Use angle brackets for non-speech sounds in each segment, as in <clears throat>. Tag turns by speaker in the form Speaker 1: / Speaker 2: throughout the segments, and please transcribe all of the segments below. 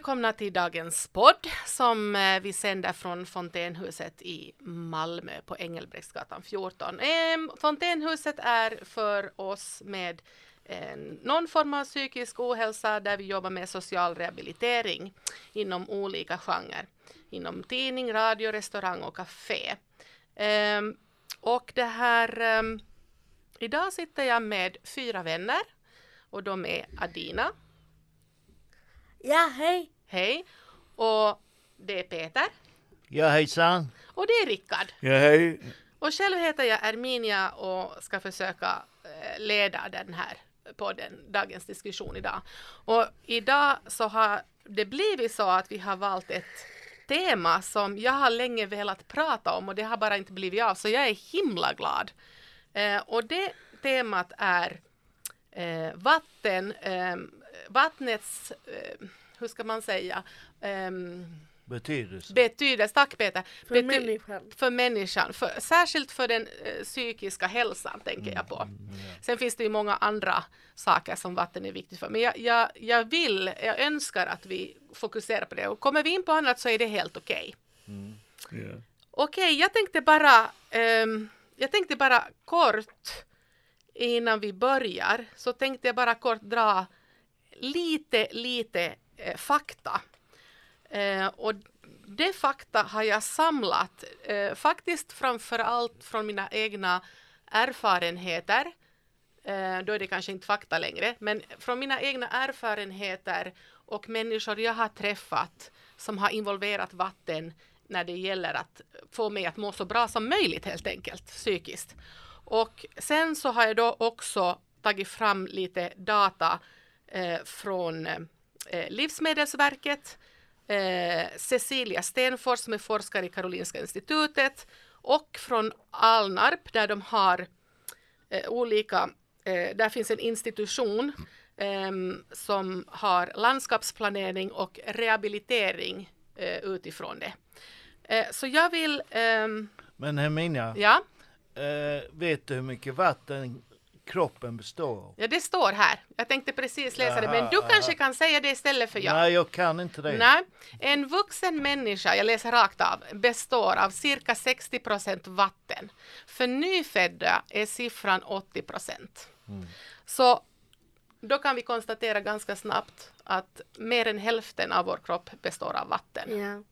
Speaker 1: Välkomna till dagens podd som eh, vi sänder från Fontänhuset i Malmö på Engelbrektsgatan 14. Ehm, Fontänhuset är för oss med eh, någon form av psykisk ohälsa där vi jobbar med social rehabilitering inom olika genrer. Inom tidning, radio, restaurang och café. Ehm, och det här, ehm, idag sitter jag med fyra vänner och de är Adina,
Speaker 2: Ja, hej.
Speaker 1: hej, och det är Peter
Speaker 3: Ja hejsan.
Speaker 1: och det är Rickard.
Speaker 4: Ja, hej.
Speaker 1: Och själv heter jag Erminia och ska försöka eh, leda den här podden, dagens diskussion idag. Och idag så har det blivit så att vi har valt ett tema som jag har länge velat prata om och det har bara inte blivit av, så jag är himla glad. Eh, och det temat är eh, vatten, eh, vattnets, eh, hur ska man säga, ehm,
Speaker 3: Betydelse.
Speaker 1: betydelse, tack Peter,
Speaker 2: För
Speaker 1: Bety-
Speaker 2: människan.
Speaker 1: för människan, för, särskilt för den eh, psykiska hälsan tänker jag på. Sen finns det ju många andra saker som vatten är viktigt för, men jag, jag, jag vill, jag önskar att vi fokuserar på det och kommer vi in på annat så är det helt okej.
Speaker 4: Ja.
Speaker 1: Okej, jag tänkte bara, ehm, jag tänkte bara kort innan vi börjar så tänkte jag bara kort dra lite, lite eh, fakta. Eh, och det fakta har jag samlat eh, faktiskt framför allt från mina egna erfarenheter. Eh, då är det kanske inte fakta längre, men från mina egna erfarenheter och människor jag har träffat som har involverat vatten när det gäller att få mig att må så bra som möjligt helt enkelt psykiskt. Och sen så har jag då också tagit fram lite data eh, från eh, Livsmedelsverket, eh, Cecilia Stenfors som är forskare i Karolinska institutet och från Alnarp där de har eh, olika, eh, där finns en institution ehm, som har landskapsplanering och rehabilitering eh, utifrån det. Eh, så jag vill, ehm,
Speaker 3: Men Herminia,
Speaker 1: ja,
Speaker 3: eh, vet du hur mycket vatten kroppen består av?
Speaker 1: ja det står här. Jag tänkte precis läsa det, men du
Speaker 3: Jaha,
Speaker 1: kanske
Speaker 3: aha.
Speaker 1: kan säga det istället för jag.
Speaker 3: Nej, jag kan inte det.
Speaker 1: Nej, en vuxen människa, jag läser rakt av, består av cirka 60 procent vatten. För nyfödda är siffran 80 procent. Så då kan vi konstatera ganska snabbt att mer än hälften av vår kropp består av vatten.
Speaker 2: Ja.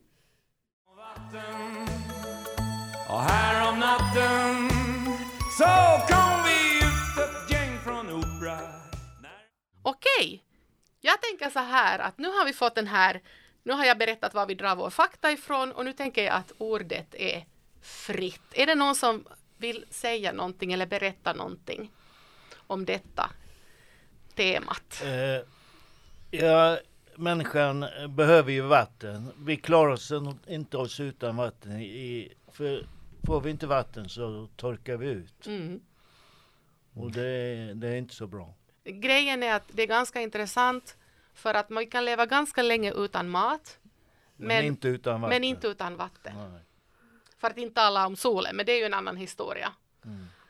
Speaker 5: Och här om natten så kom
Speaker 1: Okej, jag tänker så här att nu har vi fått den här, nu har jag berättat var vi drar vår fakta ifrån och nu tänker jag att ordet är fritt. Är det någon som vill säga någonting eller berätta någonting om detta temat?
Speaker 3: Eh, ja, människan behöver ju vatten. Vi klarar oss inte oss utan vatten. I, för får vi inte vatten så torkar vi ut.
Speaker 1: Mm.
Speaker 3: Och det, det är inte så bra.
Speaker 1: Grejen är att det är ganska intressant för att man kan leva ganska länge utan mat
Speaker 3: Men,
Speaker 1: Men-
Speaker 3: inte utan vatten.
Speaker 1: men inte utan vatten.
Speaker 3: Nej.
Speaker 1: För att inte tala om solen, men det är ju en annan historia.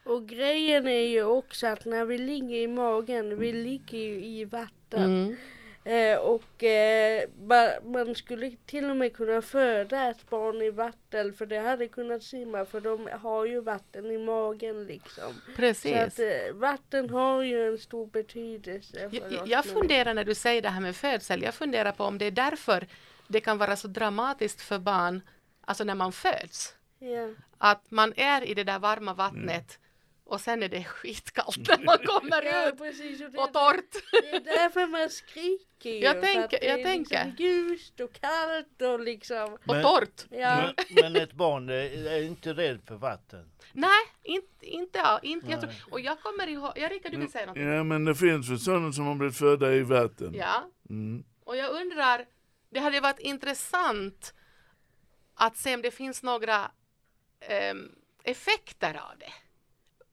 Speaker 2: Och grejen är ju också att när vi ligger i magen, vi ligger ju i vatten.
Speaker 1: Mm.
Speaker 2: Eh, och eh, ba- man skulle till och med kunna föda ett barn i vatten för det hade kunnat simma för de har ju vatten i magen liksom. Så
Speaker 1: Precis.
Speaker 2: att eh, vatten har ju en stor betydelse för
Speaker 1: Jag,
Speaker 2: oss
Speaker 1: jag funderar när du säger det här med födsel, jag funderar på om det är därför det kan vara så dramatiskt för barn, alltså när man föds,
Speaker 2: Ja.
Speaker 1: att man är i det där varma vattnet och sen är det skitkallt när <laughs> man kommer
Speaker 2: Ja,
Speaker 1: ut
Speaker 2: precis. Och det,
Speaker 1: och torrt.
Speaker 2: det är därför man skriker ju.
Speaker 1: Jag tänker-
Speaker 2: det
Speaker 1: jag
Speaker 2: är
Speaker 1: tänker.
Speaker 2: Liksom ljust och kallt och liksom.
Speaker 1: Och
Speaker 3: Men-
Speaker 1: torrt.
Speaker 2: Ja.
Speaker 3: Men, men ett barn är inte rädd för vatten.
Speaker 1: Nej, inte, inte, inte jag tror, och jag kommer ihåg, ja Rickard du vill säga något?
Speaker 4: ja, men det finns väl sådana som har blivit födda i vatten.
Speaker 1: Ja,
Speaker 4: Mm.
Speaker 1: och jag undrar, det hade varit intressant att se om det finns några ehm, effekter av det.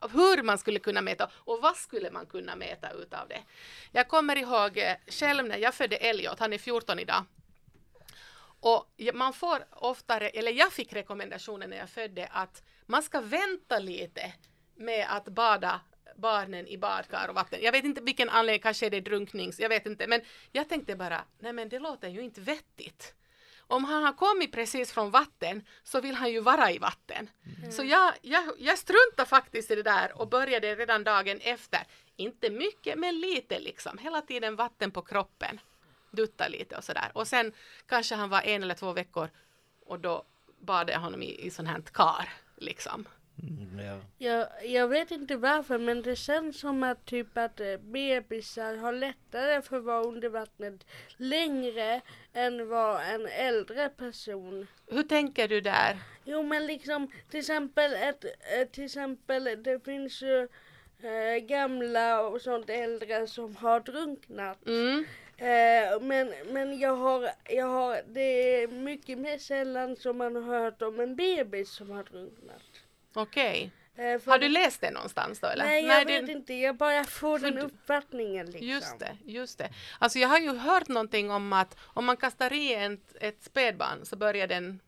Speaker 1: Av hur man skulle kunna mäta och vad skulle man kunna mäta utav det. Jag kommer ihåg eh, själv när jag födde Elliot, han är 14 idag. Och man får oftare, eller jag fick rekommendationen när jag födde att man ska vänta lite med att bada barnen i badkar och vatten. Jag vet inte vilken anledning, kanske är det drunknings, jag vet inte. Men jag tänkte bara, nej men det låter ju inte vettigt. Om han har kommit precis från vatten så vill han ju vara i vatten. Så jag, jag, jag struntade faktiskt i det där och började redan dagen efter. Inte mycket men lite liksom. Hela tiden vatten på kroppen. Dutta lite och sådär. Och sen kanske han var en eller två veckor och då bad jag honom i, i sån här kar liksom.
Speaker 3: Mm, ja.
Speaker 2: Jag, jag vet inte varför men det känns som att typ att eh, bebisar har lättare för att vara under vattnet längre än vad en äldre person.
Speaker 1: Hur tänker du där?
Speaker 2: Jo men liksom till exempel, ett, eh, till exempel det finns ju eh, gamla och sånt äldre som har drunknat.
Speaker 1: Mm.
Speaker 2: Eh, men men jag, har, jag har, det är mycket mer sällan som man har hört om en bebis som har drunknat.
Speaker 1: Okej.
Speaker 2: Eh, för-
Speaker 1: Har du läst det någonstans då eller?
Speaker 2: Nej jag
Speaker 1: det-
Speaker 2: vet inte, jag bara får
Speaker 1: För
Speaker 2: den uppfattningen liksom.
Speaker 1: Just det, just det. Alltså jag har ju hört någonting om att om man kastar i ett, ett spädbarn så börjar den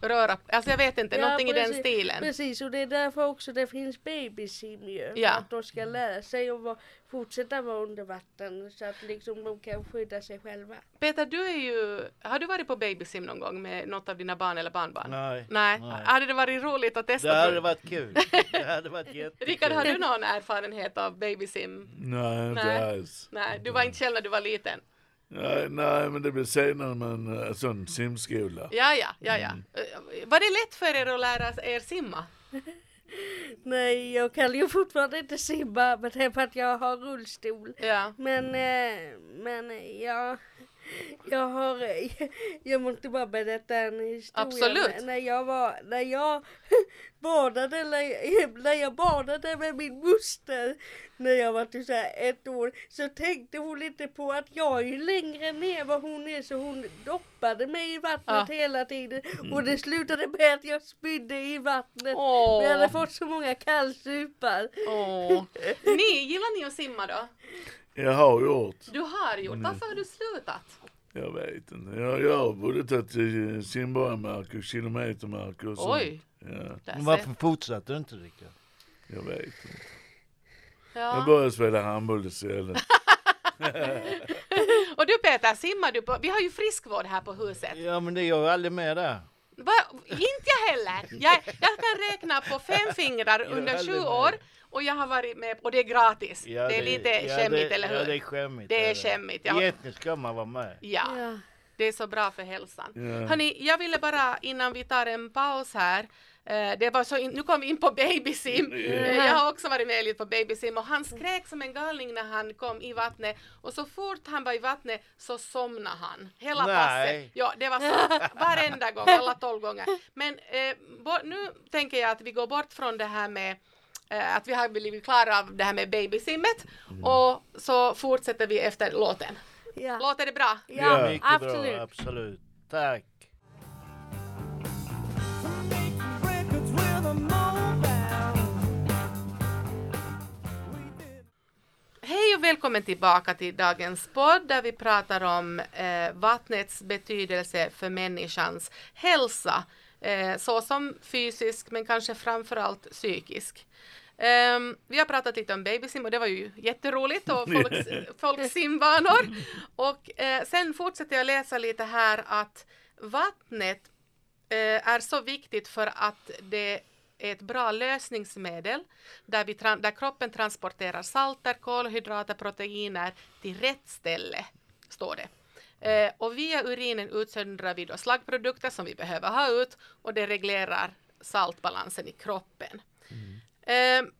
Speaker 1: röra, alltså jag vet inte,
Speaker 2: Ja,
Speaker 1: någonting i den
Speaker 2: precis,
Speaker 1: stilen.
Speaker 2: Precis och det är därför också det finns babysim ju.
Speaker 1: Ja.
Speaker 2: Att de ska lära sig vara, fortsätta vara under vatten så att liksom de kan skydda sig själva.
Speaker 1: Peter, du är ju, har du varit på babysim någon gång med något av dina barn eller barnbarn?
Speaker 3: Nej.
Speaker 1: Nej.
Speaker 3: Nej.
Speaker 1: Hade det varit roligt att testa?
Speaker 3: Det hade varit kul. Det hade varit <laughs> jättekul.
Speaker 1: Rickard, har du någon erfarenhet av babysim?
Speaker 4: Nej, inte
Speaker 1: Nej.
Speaker 4: alls.
Speaker 1: Nej, du var inte själv när du var liten.
Speaker 4: Nej, nej, men det blir senare med en eh, sån simskola.
Speaker 1: Ja, ja, ja, ja.
Speaker 3: Mm.
Speaker 1: Eh, Var det lätt för er att lära er simma? <laughs>
Speaker 2: Nej jag kan ju fortfarande inte simma men det är för att jag har rullstol.
Speaker 1: Ja.
Speaker 2: Men, eh, men jag, jag har, <laughs> jag måste bara berätta en historia.
Speaker 1: Absolut.
Speaker 2: När jag var, när jag <laughs> badade, när, <laughs> när jag badade med min moster när jag var typ så här ett år så tänkte hon lite på att jag är längre ner vad hon är så hon doppade mig i vattnet
Speaker 1: Ja.
Speaker 2: hela tiden och det slutade med att jag spydde i vattnet.
Speaker 1: Åh.
Speaker 2: Jag hade fått så många kallsupar.
Speaker 1: Åh. Ni, gillar ni att simma då?
Speaker 4: Jag har gjort.
Speaker 1: Du har gjort. Varför har du slutat?
Speaker 4: Jag vet inte. Jag, jag har både tagit simborgarmärke och kilometermärke och sånt.
Speaker 1: Oj.
Speaker 4: Ja,
Speaker 3: Men varför fortsatte du inte Rickard?
Speaker 4: jag vet inte. Jag
Speaker 1: Ja.
Speaker 4: började spela handboll istället. <laughs>
Speaker 1: Och du Peter, simmar du på? Vi har ju friskvård här på huset.
Speaker 3: Ja men det gör jag aldrig med där.
Speaker 1: Va? Inte jag heller. Jag, jag kan räkna på fem fingrar under sju år och jag har varit med och det är gratis.
Speaker 3: Ja,
Speaker 1: det är lite
Speaker 3: ja,
Speaker 1: skämmigt, eller hur?
Speaker 3: Ja det är skämmigt.
Speaker 1: Det är
Speaker 3: det.
Speaker 1: skämmigt, ja.
Speaker 3: Egentligen ska man vara med.
Speaker 1: Ja,
Speaker 2: Ja.
Speaker 1: Det är så bra för hälsan.
Speaker 4: Ja.
Speaker 1: Hörni, jag ville bara innan vi tar en paus här eh, det var så in, nu kom vi in på babysim. Eh, Jag har också varit med lite på babysim och han skrek som en galning när han kom i vattnet och så fort han var i vattnet så somnade han. Hela
Speaker 3: Nej.
Speaker 1: passet. Ja, det var så varenda gång, alla tolv gånger. Men eh, bo, nu tänker jag att vi går bort från det här med eh, att vi har blivit klara av det här med babysimmet och så fortsätter vi efter låten.
Speaker 2: Ja.
Speaker 1: Låter det bra?
Speaker 2: Ja,
Speaker 3: Mycket
Speaker 2: absolut.
Speaker 3: bra, absolut. Tack.
Speaker 1: Hej och välkommen tillbaka till dagens podd där vi pratar om eh, vattnets betydelse för människans hälsa, eh, såsom fysisk men kanske framförallt psykisk. Ehm, vi har pratat lite om babysim och det var ju jätteroligt och <laughs> folks, folks simvanor. Och eh, sen fortsätter jag läsa lite här att vattnet eh, är så viktigt för att det är ett bra lösningsmedel där, vi där kroppen transporterar salter, kolhydrater, proteiner till rätt ställe, står det. Eh, och via urinen utsöndrar vi då slaggprodukter som vi behöver ha ut och det reglerar saltbalansen i kroppen. Eh, Ehm,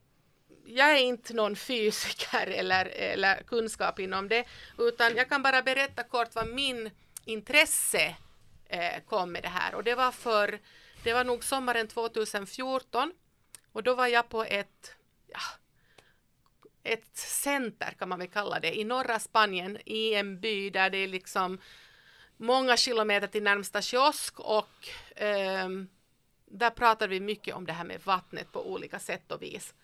Speaker 1: jag är inte någon fysiker <laughs> eller, eller kunskap inom det, utan jag kan bara berätta kort vad min intresse eh, kom med det här. Och det var för, det var nog sommaren 2014 och då var jag på ett, ja, ett center kan man väl kalla det, i norra Spanien i en by där det är liksom många kilometer till närmsta kiosk och ehm, där pratar vi mycket om det här med vattnet på olika sätt och vis.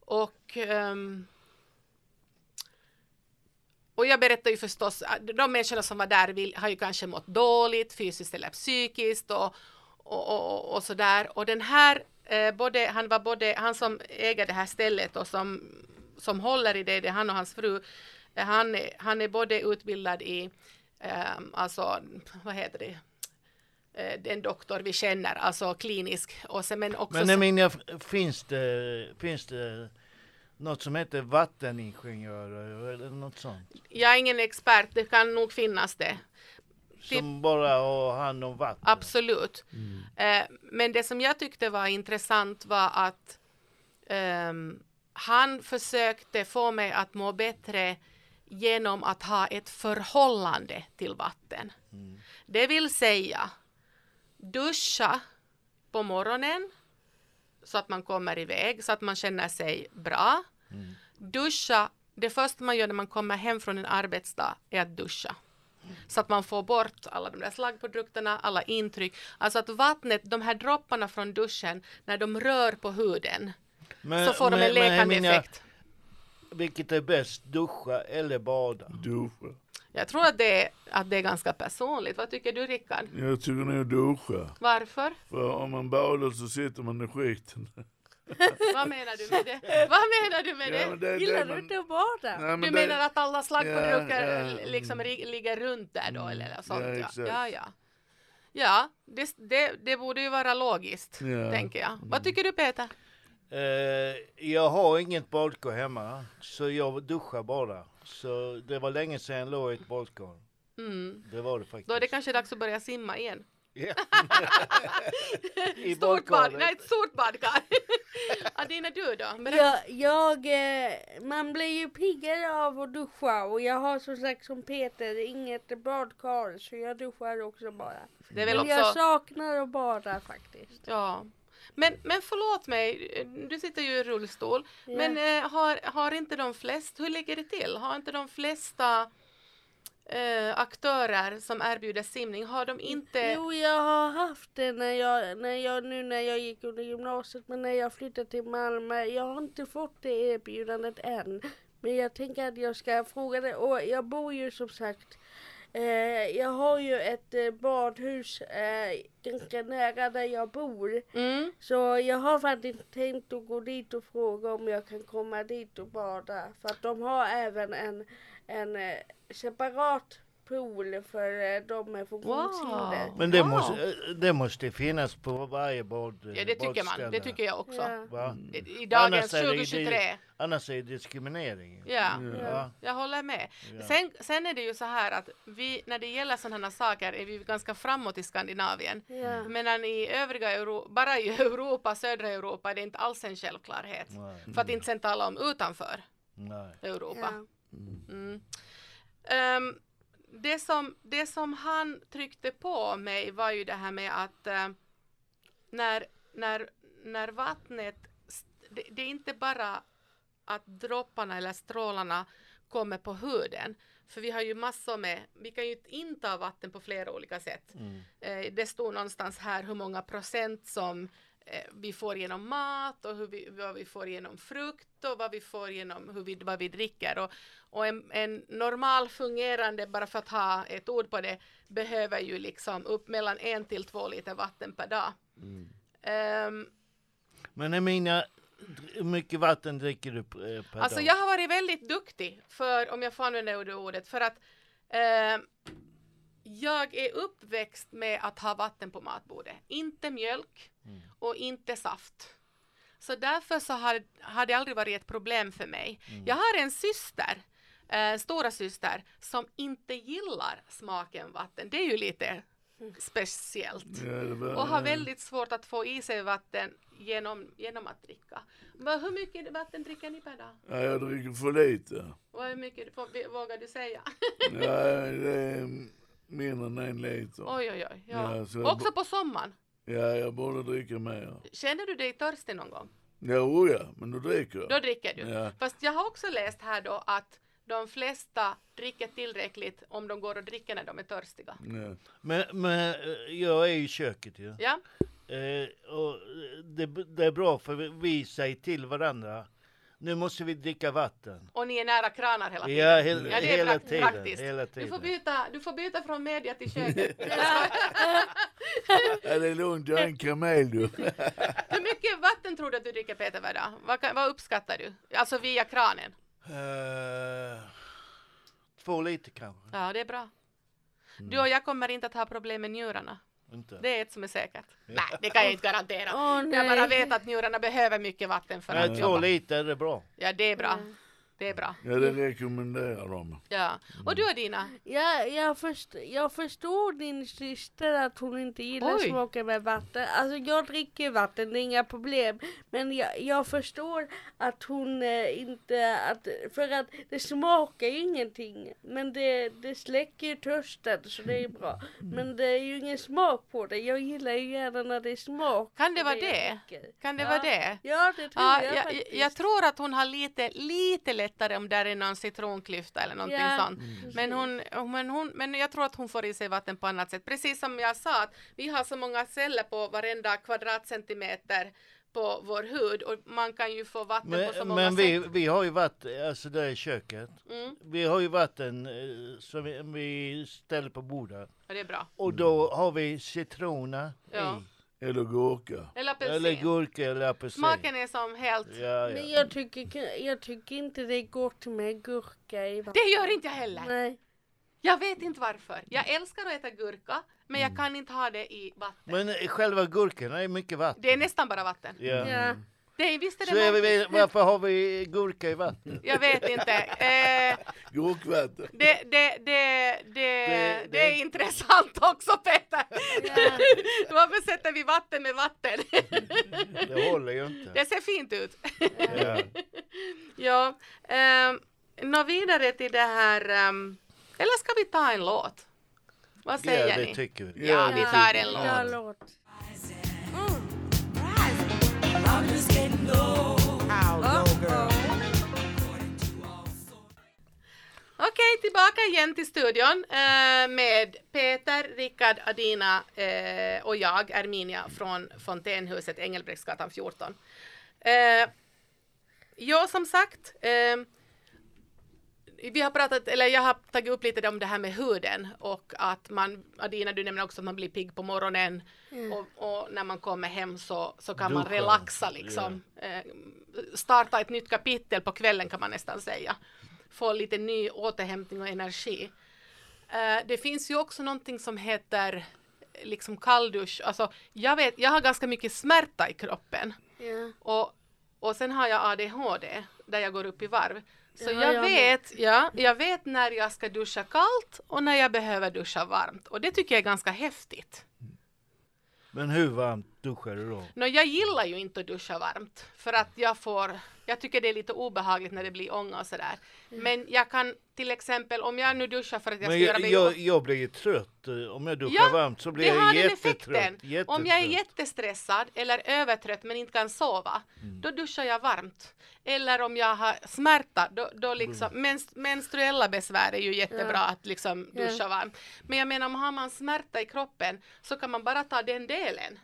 Speaker 1: Och, ehm, och jag berättar ju förstås, äh, de människorna som var där vill, har ju kanske mått dåligt fysiskt eller psykiskt och, och, och, och sådär. Och den här eh, både, han var både, han som äger det här stället och som, som håller i det, det är han och hans fru, eh, han, är- han är både utbildad i, eh, alltså, vad heter det, den doktor vi känner, alltså klinisk, och sen, men också
Speaker 3: Men menar, finns det, finns det något som heter vatteningenjörer eller något sånt?
Speaker 1: jag är ingen expert, det kan nog finnas det.
Speaker 3: Som bara har hand om vatten?
Speaker 1: Absolut. Eh, men det som jag tyckte var intressant var att ehm, han försökte få mig att må bättre genom att ha ett förhållande till vatten. Det vill säga duscha på morgonen så att man kommer iväg, så att man känner sig bra. Duscha, det första man gör när man kommer hem från en arbetsdag är att duscha. Så att man får bort alla de där slaggprodukterna, alla intryck. Alltså att vattnet, de här dropparna från duschen, när de rör på huden
Speaker 3: Men-
Speaker 1: så får de
Speaker 3: men-
Speaker 1: en
Speaker 3: men jag
Speaker 1: läkande effekt.
Speaker 3: Vilket är bäst, duscha eller bada?
Speaker 4: Duscha.
Speaker 1: Jag tror att det, är, att det är ganska personligt. Vad tycker du Rickard?
Speaker 4: Jag tycker nog duscha.
Speaker 1: Varför?
Speaker 4: För om man badar så sitter man i skiten. <laughs>
Speaker 1: Vad menar du med det? Vad menar du med
Speaker 4: Ja,
Speaker 1: det?
Speaker 4: men det,
Speaker 2: Gillar
Speaker 4: det,
Speaker 2: du inte att bada?
Speaker 4: Nej, men
Speaker 1: Du
Speaker 4: det-
Speaker 1: menar att alla slaggprodukter
Speaker 4: Ja, ja.
Speaker 1: liksom ligger runt där då eller sånt?
Speaker 4: ja,
Speaker 1: Ja,
Speaker 4: exakt.
Speaker 1: ja. ja. Ja, det, det, det borde ju vara logiskt,
Speaker 4: Ja.
Speaker 1: tänker jag. Vad tycker du Peter?
Speaker 3: Eh, jag har inget badkar hemma, så jag duschar bara. Så det var länge sedan jag låg i ett badkar.
Speaker 1: Mm.
Speaker 3: Det var det faktiskt.
Speaker 1: Då är det kanske dags att börja simma igen.
Speaker 3: Ja. <laughs> <laughs> I
Speaker 1: Stort bad,
Speaker 3: badkaret.
Speaker 1: nej ett stort badkar. <laughs> Adina du då? Berätta.
Speaker 2: Jag, jag, eh, man blir ju piggare av att duscha och jag har som sagt som Peter inget badkar så jag duschar också bara.
Speaker 1: Det är väl
Speaker 2: Men jag
Speaker 1: också...
Speaker 2: saknar att bada faktiskt.
Speaker 1: Ja. Men, men förlåt mig, du sitter ju i rullstol.
Speaker 2: Ja.
Speaker 1: Men eh, har, har inte de flesta, hur ligger det till? Har inte de flesta eh, aktörer som erbjuder simning, har de inte...
Speaker 2: Jo, jag har haft det när jag, när jag, nu när jag gick under gymnasiet, men när jag flyttade till Malmö. Jag har inte fått det erbjudandet än. Men jag tänker att jag ska fråga det. Och jag bor ju som sagt, jag har ju ett eh, badhus eh, ganska nära där jag bor.
Speaker 1: Mm.
Speaker 2: Så jag har faktiskt tänkt att gå dit och fråga om jag kan komma dit och bada. För att de har även en, en eh, separat pool för eh, de med funktionshinder.
Speaker 1: Wow.
Speaker 3: Men det,
Speaker 1: Wow.
Speaker 3: måste, eh, det måste finnas på varje bad,
Speaker 1: Ja, det tycker man. Det tycker jag också.
Speaker 2: Ja.
Speaker 1: I, dagens
Speaker 3: Annars är det-
Speaker 1: 2023.
Speaker 3: det- Annars är det diskriminering.
Speaker 1: Ja,
Speaker 3: Ja.
Speaker 1: jag håller med.
Speaker 3: Ja.
Speaker 1: Sen, sen är det ju så här att vi, när det gäller sådana här saker, är vi ganska framåt i Skandinavien.
Speaker 2: Ja.
Speaker 1: Medan i övriga Europa, bara i <laughs> Europa, södra Europa, är det inte alls en självklarhet.
Speaker 3: Nej.
Speaker 1: För att inte sen tala om utanför
Speaker 3: Nej.
Speaker 1: Europa.
Speaker 2: Ja.
Speaker 1: Mm. Ehm, det, som, det som han tryckte på mig var ju det här med att eh, när, när, när vattnet, det, det är inte bara att dropparna eller strålarna kommer på huden. För vi har ju massor med, vi kan ju inta vatten på flera olika sätt.
Speaker 3: Mm.
Speaker 1: Eh, det stod någonstans här hur många procent som vi får genom mat och hur vi, vad vi får genom frukt och vad vi får genom hur vi, vad vi dricker. Och, och en, en normal fungerande, bara för att ha ett ord på det, behöver ju liksom upp mellan en till två liter vatten per dag. Ehm,
Speaker 3: Men Emina, hur mycket vatten dricker du eh, per
Speaker 1: Alltså
Speaker 3: dag?
Speaker 1: jag har varit väldigt duktig för, om jag får använda det ordet, för att eh, jag är uppväxt med att ha vatten på matbordet. Inte mjölk och inte saft. Så därför så har, har det aldrig varit ett problem för mig. Jag har en syster, eh, stora syster, som inte gillar smaken vatten. Det är ju lite speciellt. Och har väldigt svårt att få i sig vatten genom, genom att dricka. Vad, hur mycket vatten dricker ni per dag?
Speaker 4: ja, jag dricker för lite.
Speaker 1: Och hur mycket vågar du säga? <laughs>
Speaker 4: Ja, det är mindre än en liter.
Speaker 1: Oj, oj, oj. Ja.
Speaker 4: Ja, så-
Speaker 1: Också på sommaren.
Speaker 4: Ja, jag borde dricka mer.
Speaker 1: Känner du dig törstig någon gång?
Speaker 4: Jo, ja, men då dricker jag.
Speaker 1: Då dricker du.
Speaker 4: Ja.
Speaker 1: Fast jag har också läst här då att de flesta dricker tillräckligt om de går och dricker när de är törstiga.
Speaker 4: Ja.
Speaker 3: Men, men eh, jag är i köket ju.
Speaker 1: Ja,
Speaker 3: Eh, och det, det är bra för vi, vi säger till varandra Nu måste vi dricka vatten.
Speaker 1: Och ni är nära kranar hela tiden.
Speaker 3: Ja, hel,
Speaker 1: Ja, det är
Speaker 3: hela,
Speaker 1: pra-
Speaker 3: tiden,
Speaker 1: praktiskt.
Speaker 3: hela
Speaker 1: Du får,
Speaker 3: tiden.
Speaker 1: byta, du får byta från media till köket. <laughs>
Speaker 4: Ja, det är lugnt, jag är en kamel du. <laughs>
Speaker 1: Hur mycket vatten tror du att du dricker Peter per dag? Vad, vad uppskattar du? Alltså via kranen?
Speaker 3: Eh, två liter kanske.
Speaker 1: Ja, det är bra.
Speaker 3: Mm.
Speaker 1: Du och jag kommer inte att ha problem med njurarna.
Speaker 3: Inte.
Speaker 1: Det är ett som är säkert. Nej, det kan jag inte garantera.
Speaker 2: Åh,
Speaker 1: jag bara vet att njurarna behöver mycket vatten för
Speaker 3: Nej,
Speaker 1: att
Speaker 3: två
Speaker 1: jobba.
Speaker 3: liter är bra.
Speaker 1: Ja, det är bra. Det är bra.
Speaker 4: Ja, det rekommenderar de.
Speaker 1: Ja. Och du Adina?
Speaker 2: Ja, jag, först, jag förstår din syster att hon inte gillar
Speaker 1: Oj.
Speaker 2: smaken med vatten. Alltså jag dricker vatten, det är inga problem. Men jag, jag förstår att hon eh, inte, att, för att det smakar ju ingenting. Men det, det släcker ju törsten så det är bra. Men det är ju ingen smak på det. Jag gillar ju gärna när det är smak.
Speaker 1: Kan det vara det? Kan det
Speaker 2: Ja.
Speaker 1: vara det?
Speaker 2: Ja, det tror
Speaker 1: Ja,
Speaker 2: jag,
Speaker 1: jag,
Speaker 2: faktiskt.
Speaker 1: jag tror att hon har lite, lite lättare om där är någon citronklyfta eller någonting
Speaker 2: Ja,
Speaker 1: sånt. Men, hon, men, hon, men jag tror att hon får i sig vatten på annat sätt. Precis som jag sa, att vi har så många celler på varenda kvadratcentimeter på vår hud och man kan ju få vatten på så
Speaker 3: Men,
Speaker 1: många
Speaker 3: men vi,
Speaker 1: sätt.
Speaker 3: vi har ju vatten, alltså där i köket.
Speaker 1: Mm,
Speaker 3: Vi har ju vatten eh, som vi, vi ställer på bordet.
Speaker 1: och det är bra.
Speaker 3: Och då har vi citroner
Speaker 1: Ja.
Speaker 3: i.
Speaker 4: Eller gurka.
Speaker 1: Eller apelsin.
Speaker 3: Eller gurka eller apelsin.
Speaker 1: Smaken är som helt...
Speaker 3: Ja,
Speaker 2: Men
Speaker 3: ja.
Speaker 2: jag tycker, jag tycker inte det är gott med gurka i vatten.
Speaker 1: Det gör inte jag heller.
Speaker 2: Nej.
Speaker 1: Jag vet inte varför. Jag älskar att äta gurka, men jag kan inte ha det i vatten.
Speaker 3: Men själva gurkorna är mycket vatten.
Speaker 1: Det är nästan bara vatten.
Speaker 3: Ja.
Speaker 2: Ja.
Speaker 1: Det visst är det
Speaker 3: Så är vi, varför har vi gurka i vatten?
Speaker 1: Jag vet inte. Eh,
Speaker 4: Gurkvatten.
Speaker 1: det, det, det, det,
Speaker 3: Det-
Speaker 1: det är intressant också Peter.
Speaker 2: Ja. <laughs>
Speaker 1: Varför sätter vi vatten med vatten?
Speaker 3: Det håller ju inte.
Speaker 1: Det ser fint ut.
Speaker 3: Ja. <laughs>
Speaker 1: ja, um, nå vidare till det här. ehm, eller ska vi ta en låt? Vad säger
Speaker 3: ja, det
Speaker 1: ni?
Speaker 3: tycker vi.
Speaker 1: Ja, vi tar en
Speaker 2: Ja,
Speaker 1: låt. Okej, tillbaka igen till studion eh, med Peter, Rickard, Adina eh, och jag, Erminia från Fontänhuset, Engelbrektsgatan 14. Eh, ja, som sagt, eh, vi har pratat, eller jag har tagit upp lite om det här med huden och att man, Adina du nämner också att man blir pigg på morgonen och, och när man kommer hem så, så kan man
Speaker 3: Duscha.
Speaker 1: relaxa liksom. Eh, starta ett nytt kapitel på kvällen kan man nästan säga. Få lite ny återhämtning och energi. Eh, det finns ju också någonting som heter eh, liksom kalldusch. Alltså, jag, vet, jag har ganska mycket smärta i kroppen.
Speaker 2: Ja.
Speaker 1: Och, och sen har jag ADHD där jag går upp i varv. Så
Speaker 2: har
Speaker 1: jag,
Speaker 2: jag med.
Speaker 1: vet, ja, jag vet när jag ska duscha kallt och när jag behöver duscha varmt. Och det tycker jag är ganska häftigt.
Speaker 3: Men hur varmt duschar du då?
Speaker 1: Nå, jag gillar ju inte att duscha varmt för att jag får, jag tycker det är lite obehagligt när det blir ånga och sådär. Men jag kan till exempel om jag nu duschar för att jag ska
Speaker 3: Men
Speaker 1: göra
Speaker 3: jag,
Speaker 1: mig
Speaker 3: jag, jag blir ju trött. eh, Om jag duschar
Speaker 1: Ja,
Speaker 3: varmt så blir jag jättetrött.
Speaker 1: Om jag är jättestressad eller övertrött men inte kan sova,
Speaker 3: Mm.
Speaker 1: då duschar jag varmt. Eller om jag har smärta, då, då liksom,
Speaker 3: Mm.
Speaker 1: menst, menstruella besvär är ju jättebra
Speaker 2: Ja.
Speaker 1: att liksom
Speaker 2: Ja.
Speaker 1: duscha varmt. Men jag menar, om har man smärta i kroppen så kan man bara ta den delen.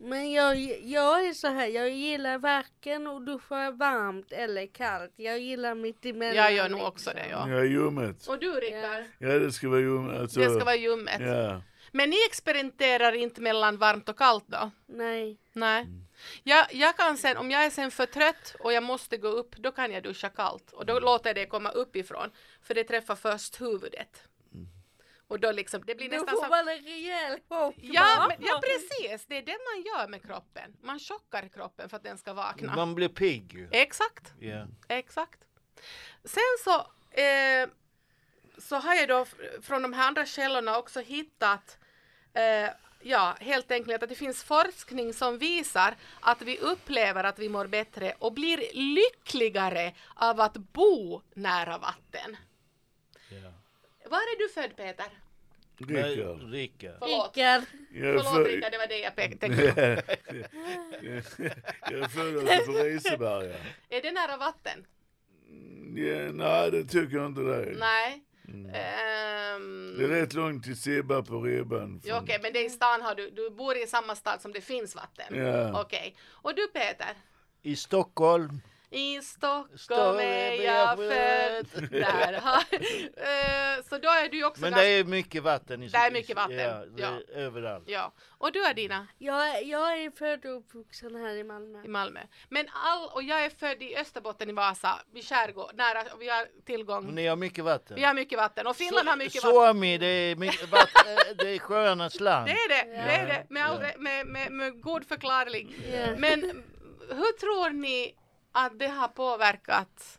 Speaker 2: Men jag, jag är så här, jag gillar varken att duscha varmt eller kallt. Jag gillar mitt emellan.
Speaker 1: Jag gör nog
Speaker 2: liksom.
Speaker 1: också det, ja.
Speaker 4: Ja, ljummet.
Speaker 1: Och du Rickard?
Speaker 4: Ja, det ska vara ljummet. Alltså,
Speaker 1: Det ska vara ljummet.
Speaker 4: Ja.
Speaker 1: Men ni experimenterar inte mellan varmt och kallt då?
Speaker 2: Nej.
Speaker 1: Nej. Jag, jag kan sen, om jag är sen för trött och jag måste gå upp, då kan jag duscha kallt. Och då låter jag det komma uppifrån. För det träffar först huvudet. Och då liksom, det blir
Speaker 2: Då
Speaker 1: nästan
Speaker 2: får
Speaker 1: som...
Speaker 2: man en rejäl chock.
Speaker 1: Ja, men, ja, precis. Det är det man gör med kroppen. Man chockar kroppen för att den ska vakna.
Speaker 3: Man blir pigg.
Speaker 1: Exakt.
Speaker 3: Ja.
Speaker 1: Exakt. Sen så, eh, så har jag då från de här andra källorna också hittat eh, Ja, helt enkelt att det finns forskning som visar att vi upplever att vi mår bättre och blir lyckligare av att bo nära vatten.
Speaker 3: Ja.
Speaker 1: Var är du född Peter?
Speaker 3: Men, Rickard.
Speaker 1: Förlåt.
Speaker 4: Jag är
Speaker 1: Förlåt
Speaker 4: för-
Speaker 1: Rickard, det var det jag pe- tänkte på. <laughs>
Speaker 4: jag är född på Riseberga.
Speaker 1: Är det nära vatten?
Speaker 4: Ja, nej, det tycker jag inte det är.
Speaker 1: Nej. Ehm,
Speaker 4: Det är rätt långt till Sibba på ribban.
Speaker 1: Ja, Okej, men det är i stan har du, du bor i samma stad som det finns vatten?
Speaker 4: Ja.
Speaker 1: Okej. Och du Peter?
Speaker 3: I Stockholm,
Speaker 1: I Stockholm
Speaker 3: Stockholm
Speaker 1: är jag född. Där har... <laughs> Eh, Så då är du också
Speaker 3: Men
Speaker 1: ganska...
Speaker 3: det är mycket vatten. I,
Speaker 1: Det är mycket vatten,
Speaker 3: Ja,
Speaker 1: ja.
Speaker 3: överallt.
Speaker 1: Ja. Och du Adina?
Speaker 2: Jag, jag är född och uppvuxen här i Malmö.
Speaker 1: i Malmö. Men all, och jag är född i Österbotten i Vasa, vid skärgård, nära, vi har tillgång.
Speaker 3: ni har mycket vatten.
Speaker 1: Vi har mycket vatten och Finland har mycket vatten.
Speaker 3: Suomi, det är, mycket vatten, <laughs> eh, det är sjöarnas land.
Speaker 1: Det är det, det är det, med, all,
Speaker 3: Ja.
Speaker 1: med, med, med god förklaring.
Speaker 2: Ja.
Speaker 1: Men hur tror ni att det har påverkat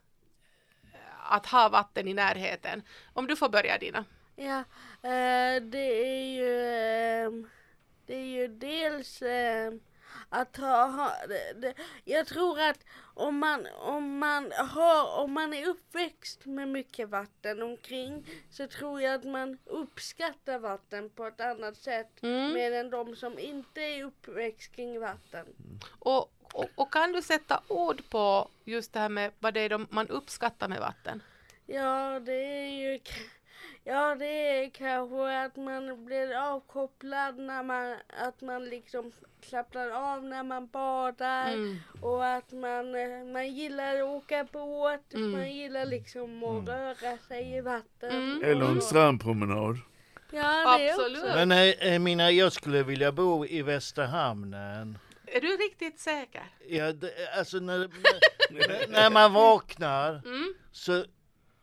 Speaker 1: eh, att ha vatten i närheten? Om du får börja Dina.
Speaker 2: Ja, eh, det är ju, ehm, det är ju dels ehm, att ha, ha det, det, jag tror att om man, om man har, om man är uppväxt med mycket vatten omkring så tror jag att man uppskattar vatten på ett annat sätt
Speaker 1: Mm.
Speaker 2: mer än de som inte är uppväxt kring vatten.
Speaker 1: Och, och, och kan du sätta ord på just det här med vad det är de, man uppskattar med vatten?
Speaker 2: Ja, det är ju Ja, det är kanske att man blir avkopplad när man, att man liksom slappnar av när man badar
Speaker 1: Mm.
Speaker 2: och att man, man gillar att åka båt,
Speaker 1: Mm.
Speaker 2: man gillar liksom att röra sig i vatten.
Speaker 1: Mm.
Speaker 4: Eller en strandpromenad.
Speaker 2: Ja, det
Speaker 1: Absolut.
Speaker 2: också.
Speaker 3: Men eh, mina, jag skulle vilja bo i Västra hamnen.
Speaker 1: Är du riktigt säker?
Speaker 3: Ja, det, alltså när, <laughs> när, när man vaknar
Speaker 1: Mm.
Speaker 3: så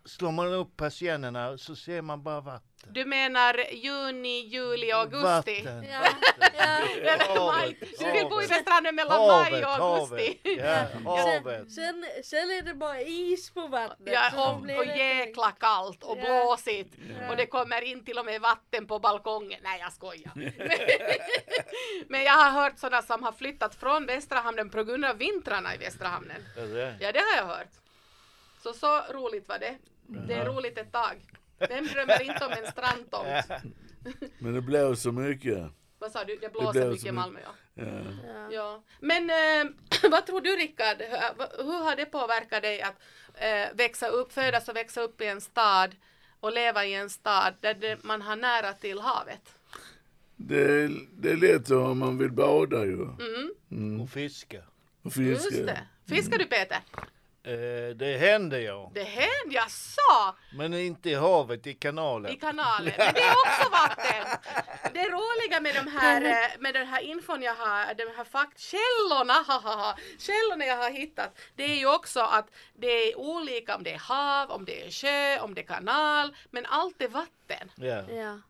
Speaker 3: slår man upp persiennerna så ser man bara vatten.
Speaker 1: Du menar juni, juli och augusti?
Speaker 3: Vatten.
Speaker 2: Ja, ja.
Speaker 1: Maj.
Speaker 3: Havet,
Speaker 1: Du vill bo i Hamnen mellan maj
Speaker 3: Havet,
Speaker 1: och augusti?
Speaker 3: havet. Ja, <laughs> havet.
Speaker 2: Sen, sen är det bara is på vattnet.
Speaker 1: Ja, och, och
Speaker 2: det-
Speaker 1: jäkla kallt och
Speaker 2: Ja.
Speaker 1: blåsigt
Speaker 2: Ja.
Speaker 1: och det kommer in till och med vatten på balkongen. Nej jag skojar. <laughs> <laughs> Men jag har hört sådana som har flyttat från Västra Hamnen på grund av vintrarna i Västra Hamnen.
Speaker 3: Ja det
Speaker 1: har jag hört. Så så roligt var det. Det är roligt ett tag. Vem drömmer inte om en strandtomt? <laughs>
Speaker 4: Men det blåser mycket.
Speaker 1: Vad sa du? Det
Speaker 4: blåser
Speaker 1: blåser mycket i. Malmö ja.
Speaker 4: Ja.
Speaker 2: Ja.
Speaker 1: Ja, men eh, <clears throat> vad tror du Rickard? Hur, hur har det påverkat dig att eh, växa upp, födas och växa upp i en stad och leva i en stad där det, man har nära till havet?
Speaker 4: Det, det är lätt om man vill bada ju.
Speaker 1: Mm,
Speaker 4: Mm.
Speaker 3: Och fiska.
Speaker 4: Och fiska.
Speaker 1: just det. Fiskar du Peter?
Speaker 3: Eh, det händer ja.
Speaker 1: Det händer, jag sa
Speaker 3: Men inte i havet, i kanalen.
Speaker 1: i kanalen. Men det är också vatten. Det roliga med de här, eh, med den här infon jag har, de här faktkällorna, hahaha, källorna jag har hittat, det är ju också att det är olika om det är hav, om det är sjö, om det är kanal, men allt är vatten.
Speaker 3: Ja.
Speaker 2: Ja.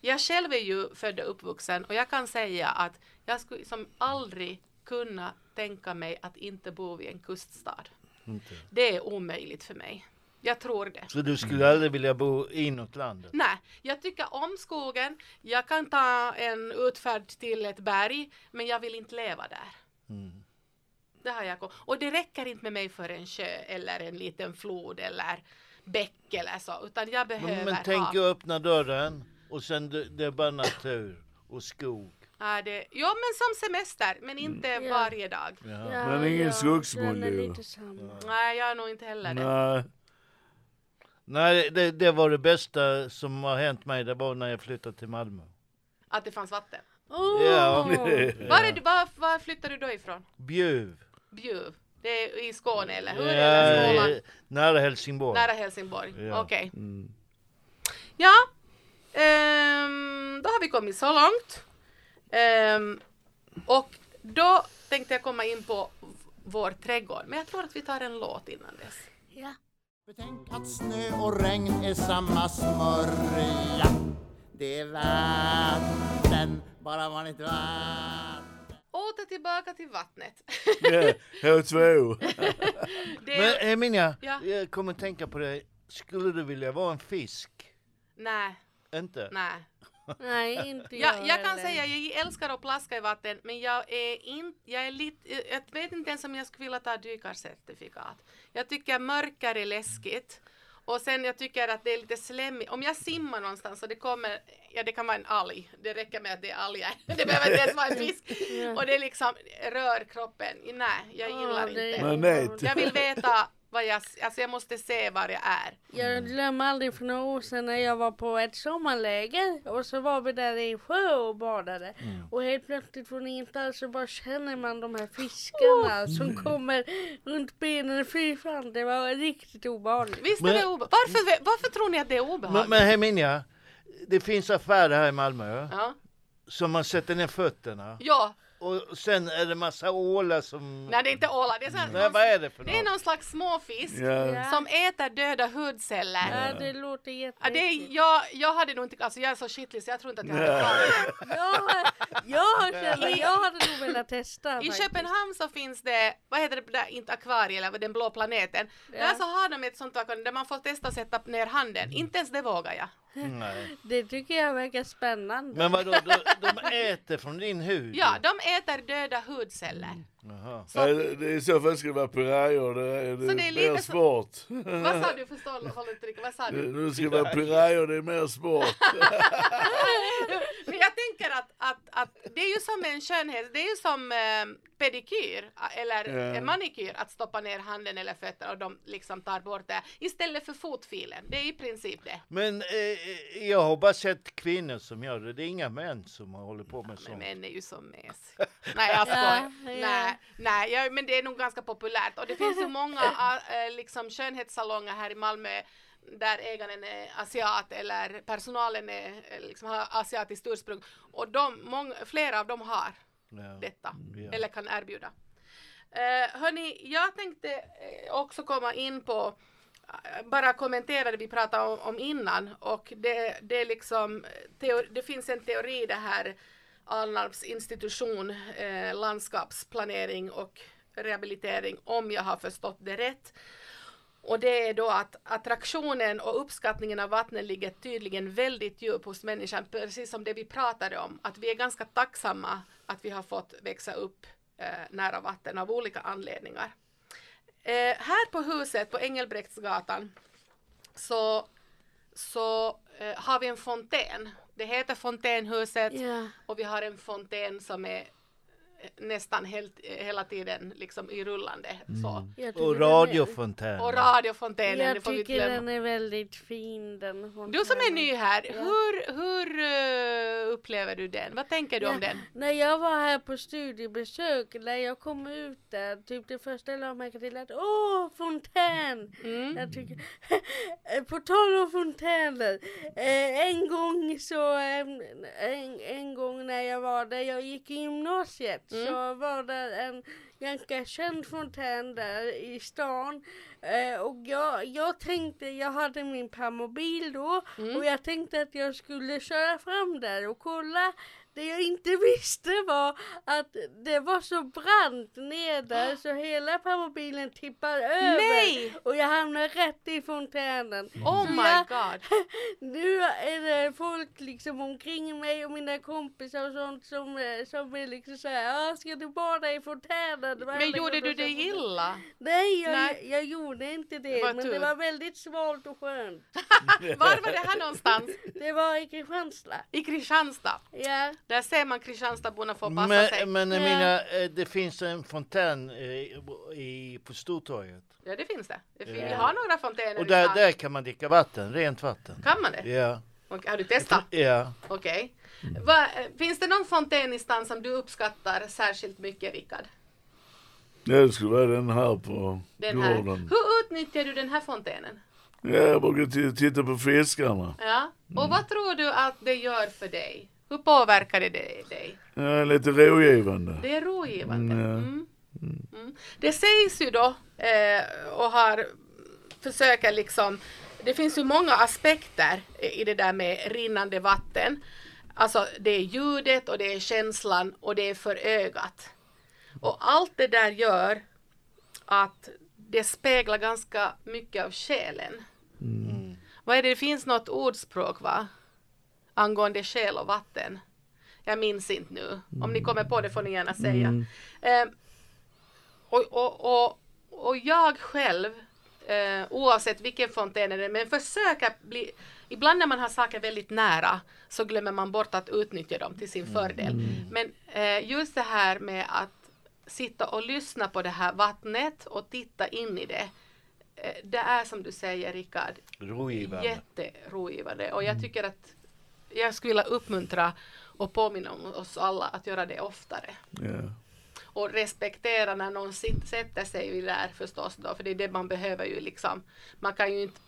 Speaker 1: Jag själv är ju född och uppvuxen och jag kan säga att jag skulle som aldrig kunna tänka mig att inte bo vid en kuststad.
Speaker 3: Inte.
Speaker 1: Det är omöjligt för mig. Jag tror det.
Speaker 3: Så du skulle aldrig vilja bo inåt landet?
Speaker 1: Nej, jag tycker om skogen. Jag kan ta en utfärd till ett berg, men jag vill inte leva där.
Speaker 3: Mm.
Speaker 1: Det har jag kom- Och det räcker inte med mig för en sjö eller en liten flod eller bäck eller så, utan jag behöver
Speaker 3: Men, men tänk
Speaker 1: ha...
Speaker 3: att öppna dörren och sen det, det är bara natur och skog.
Speaker 1: Ja, det... Jo, men som semester, men inte
Speaker 2: Ja.
Speaker 1: varje dag.
Speaker 3: Ja.
Speaker 2: Ja,
Speaker 4: Men ingen
Speaker 2: ja, är
Speaker 4: ju.
Speaker 1: Nej, jag är nog inte heller det.
Speaker 4: Nej.
Speaker 3: Nej, det, det var det bästa som har hänt mig. Det var när jag flyttade till Malmö.
Speaker 1: Att det fanns vatten.
Speaker 2: Oh.
Speaker 3: Ja. <laughs>
Speaker 1: Var, är du, var, var flyttar du då ifrån?
Speaker 3: Bjuv.
Speaker 1: Bjuv? Det är i Skåne eller hur?
Speaker 3: Ja,
Speaker 1: eller
Speaker 3: nära Helsingborg.
Speaker 1: Nära Helsingborg?
Speaker 3: Ja.
Speaker 1: Okej.
Speaker 4: Mm.
Speaker 1: Ja, ehm, då har vi kommit så långt. Ehm, och då tänkte jag komma in på vår trädgård, men jag tror att vi tar en låt innan dess.
Speaker 2: Ja.
Speaker 6: Betänk att snö och regn är samma smörja. Det är vatten, bara vanligt vatten.
Speaker 1: Åter tillbaka till vattnet.
Speaker 4: Ja, H2O. <laughs>
Speaker 1: det
Speaker 3: Men
Speaker 1: är,
Speaker 3: Emilia,
Speaker 1: Ja.
Speaker 3: jag kommer tänka på det. Skulle du vilja vara en fisk?
Speaker 1: nej,
Speaker 3: Inte?
Speaker 1: nej.
Speaker 2: Nej, <laughs> inte
Speaker 1: Jag,
Speaker 2: jag
Speaker 1: jag kan
Speaker 2: heller.
Speaker 1: säga, jag älskar att plaska i vatten, men jag är inte, jag är lite, jag vet inte ens om jag skulle vilja ta dykarcertifikat. Jag tycker mörker är läskigt. Och sen jag tycker att det är lite slemmigt. Om jag simmar någonstans och det kommer, ja det kan vara en alg, det räcker med att det är alger. <laughs> Det behöver inte ens vara en fisk. <laughs> Och det liksom rör kroppen. Nej, jag gillar
Speaker 2: Ja, det
Speaker 1: inte. Jag vill veta vad jag, alltså jag måste se var jag är.
Speaker 2: Jag glömmer aldrig för några år sedan när jag var på ett sommarläger och så var vi där i en sjö och badade. Och helt plötsligt från ingenstans så bara känner man de här fiskarna som kommer runt benen. Fy fan, det var riktigt obehagligt.
Speaker 1: Visst är
Speaker 3: Men-
Speaker 1: det obe- varför, varför tror ni att det är
Speaker 3: Men,
Speaker 1: obehagligt?
Speaker 3: men Herminia, det finns affärer här i Malmö
Speaker 1: Ja.
Speaker 3: som man sätter ner fötterna
Speaker 1: ja,
Speaker 3: och sen är det massa ålar som...
Speaker 1: nej det är inte ålar, det är, så här,
Speaker 3: Nej, vad är det för
Speaker 1: det är
Speaker 3: något?
Speaker 1: någon slags småfisk
Speaker 4: Ja.
Speaker 1: som äter döda hudceller.
Speaker 2: Ja, det låter
Speaker 1: Ja, det
Speaker 2: jätteäckligt.
Speaker 1: är, jag, jag hade nog inte, alltså jag är så skicklig så jag tror inte att jag hade klarat det. <laughs>
Speaker 2: Jag, jag känner, jag hade nog velat testa.
Speaker 1: I. Köpenhamn så finns det, vad heter det där, inte akvarie eller den blå planeten.
Speaker 2: Ja.
Speaker 1: Där så har de ett sånt akvarium där man får testa att sätta ner handen. Inte ens det vågar jag.
Speaker 3: Nej.
Speaker 2: Det tycker jag verkar spännande.
Speaker 3: Men vadå, de, de äter från din hud?
Speaker 1: Ja, de äter döda hudceller.
Speaker 3: Jaha.
Speaker 1: Så,
Speaker 4: Ja, det- det är I så fall ska det vara pirayor, det det
Speaker 1: det är
Speaker 4: mer
Speaker 1: lite så-
Speaker 4: sport.
Speaker 1: vad sa du? Förstår håller inte riktigt. Vad sa du?
Speaker 4: Nu ska det vara pirayor, det är mer sport. <laughs>
Speaker 1: Men jag tänker att, att, att det är ju som en skönhet, det är ju som eh, pedikyr eller
Speaker 4: Ja.
Speaker 1: eh, manikyr att stoppa ner handen eller fötterna och de liksom tar bort det istället för fotfilen. Det är i princip det.
Speaker 3: Men eh, jag har bara sett kvinnor som gör det. Det är inga män som håller på med
Speaker 1: Men
Speaker 3: sånt.
Speaker 1: män är ju så mesiga. Nej jag skojar.
Speaker 2: Ja, ja.
Speaker 1: Nej, nej jag, men det är nog ganska populärt och det finns ju många äh, <laughs> liksom skönhetssalonger här i Malmö där ägaren är asiat eller personalen är, eh, liksom, har asiatiskt ursprung och de, många, flera av dem har
Speaker 3: Ja.
Speaker 1: detta
Speaker 3: Ja.
Speaker 1: eller kan erbjuda. Uh, hörni, jag tänkte också komma in på bara kommentera det vi pratade om, om innan och det, det är liksom teori, det finns en teori det här Alnarps institution eh, landskapsplanering och rehabilitering om jag har förstått det rätt. Och det är då att attraktionen och uppskattningen av vattnet ligger tydligen väldigt djupt hos människan, precis som det vi pratade om, att vi är ganska tacksamma att vi har fått växa upp eh, nära vatten av olika anledningar. Eh, här på huset på Engelbrektsgatan så, så eh, har vi en fontän. Det heter Fontänhuset
Speaker 2: Ja.
Speaker 1: och vi har en fontän som är nästan helt, hela tiden liksom i rullande. Så.
Speaker 2: Jag tycker
Speaker 3: Och
Speaker 2: den är-
Speaker 3: radiofontän.
Speaker 1: Och radiofontänen,
Speaker 2: Jag tycker den är väldigt fin den
Speaker 1: Du som är ny här,
Speaker 2: Ja.
Speaker 1: hur, hur eh, upplever du den? Vad tänker du om
Speaker 2: Ja,
Speaker 1: den?
Speaker 2: När jag var här på studiebesök, när jag kom ut där, typ det första jag märke till att åh, fontän!
Speaker 1: Mm.
Speaker 2: Jag tycker, <laughs> på tal om fontäner, eh, en gång så, eh, en, en gång när jag var där jag gick i gymnasiet
Speaker 1: Mm.
Speaker 2: så var det en ganska känd fontän där i stan. Eh, och jag, jag tänkte, jag hade min permobil då
Speaker 1: Mm.
Speaker 2: och jag tänkte att jag skulle köra fram där och kolla. Det jag inte visste var att det var så brant ner där <gasps> så hela permobilen tippade över.
Speaker 1: Nej!
Speaker 2: Och jag hamnade rätt i fontänen.
Speaker 1: Oh
Speaker 2: Så
Speaker 1: my
Speaker 2: jag-
Speaker 1: god! <laughs>
Speaker 2: Nu är det folk liksom omkring mig och mina kompisar och sånt som, eh, som är liksom såhär, ah, ska du bada i fontänen?
Speaker 1: Men gjorde du det illa?
Speaker 2: Nej, jag,
Speaker 1: Nej.
Speaker 2: jag gjorde inte det.
Speaker 1: Det
Speaker 2: men
Speaker 1: tur.
Speaker 2: det var väldigt svalt och skönt. <laughs>
Speaker 1: Var var det här någonstans?
Speaker 2: Det var i Kristianstad.
Speaker 1: I Kristianstad.
Speaker 2: Ja.
Speaker 1: Där ser man Kristianstadborna få passa sig.
Speaker 3: Men, men
Speaker 2: Ja.
Speaker 3: mina, eh, det finns en fontän eh, i, på Stortorget.
Speaker 1: Ja det finns det. det finns,
Speaker 3: Ja.
Speaker 1: Vi har några fontäner
Speaker 3: Och där, där kan man dricka vatten, rent vatten.
Speaker 1: Kan man det?
Speaker 3: Ja.
Speaker 1: Har du testat?
Speaker 3: Ja.
Speaker 1: Okej. Va- eh, Finns det någon fontän i stan som du uppskattar särskilt mycket Rickard?
Speaker 4: Ja, det skulle vara den här på
Speaker 1: Den här.
Speaker 4: gården.
Speaker 1: Hur utnyttjar du den här fontänen?
Speaker 4: Ja, jag brukar titta på fiskarna.
Speaker 1: Ja. Och vad tror du att det gör för dig? Hur påverkar det dig?
Speaker 4: Ja, lite rogivande.
Speaker 1: Det är rogivande.
Speaker 4: Mm, ja.
Speaker 1: Mm. Mm. Det sägs ju då eh, och har försöker liksom det finns ju många aspekter i det där med rinnande vatten. Alltså det är ljudet och det är känslan och det är för ögat. Och allt det där gör att det speglar ganska mycket av själen. Vad är det? Det finns något ordspråk va? Angående själ och vatten. Jag minns inte nu. Om ni kommer på det får ni gärna säga. Eh, och, och, och, och jag själv, eh, oavsett vilken fontän det är, men försöka bli, ibland när man har saker väldigt nära så glömmer man bort att utnyttja dem till sin fördel. Men eh, just det här med att sitta och lyssna på det här vattnet och titta in i det eh, det är som du säger Rickard,
Speaker 3: Rogivande.
Speaker 1: jätterogivande och jag tycker att jag skulle vilja uppmuntra och påminna om oss alla att göra det oftare.
Speaker 4: Ja.
Speaker 1: Och respektera när någon sätter sig där förstås då, för det är det man behöver ju liksom. Man kan ju inte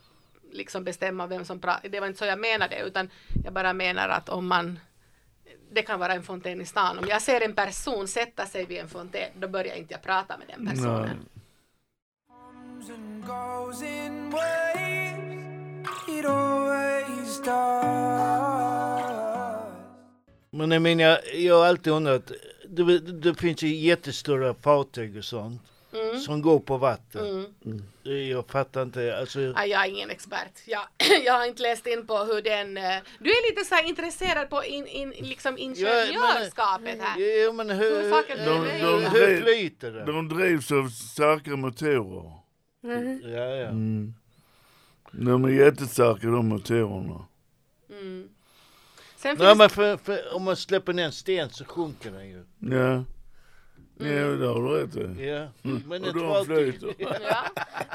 Speaker 1: liksom bestämma vem som pratar, det var inte så jag menade utan jag bara menar att om man det kan vara en fontän i stan. Om jag ser en person sätta sig vid en fontän, då börjar inte jag prata med den personen.
Speaker 5: comes
Speaker 3: Men jag menar, jag, har alltid undrat, det, det finns ju jättestora fartyg och sånt
Speaker 1: Mm.
Speaker 3: som går på vatten.
Speaker 1: Mm.
Speaker 3: Jag fattar inte, alltså,
Speaker 1: Nej, jag är ingen expert. Jag, <clears throat> jag har inte läst in på hur den... eh, Du är lite så här intresserad på in, in, liksom ingenjörskapet här.
Speaker 3: ja, men hur,
Speaker 1: Hur
Speaker 4: De- de-
Speaker 3: hur flyter det?
Speaker 4: De drivs av starka motorer.
Speaker 3: Ja, ja.
Speaker 4: Mm. De är jättestarka de motorerna.
Speaker 1: Mm. Sen
Speaker 3: Nej, men för, för, om man släpper ner en sten så sjunker den ju.
Speaker 4: Ja. Ja, det har du rätt i.
Speaker 3: Ja. Men
Speaker 4: Och de flyter.
Speaker 1: Ja.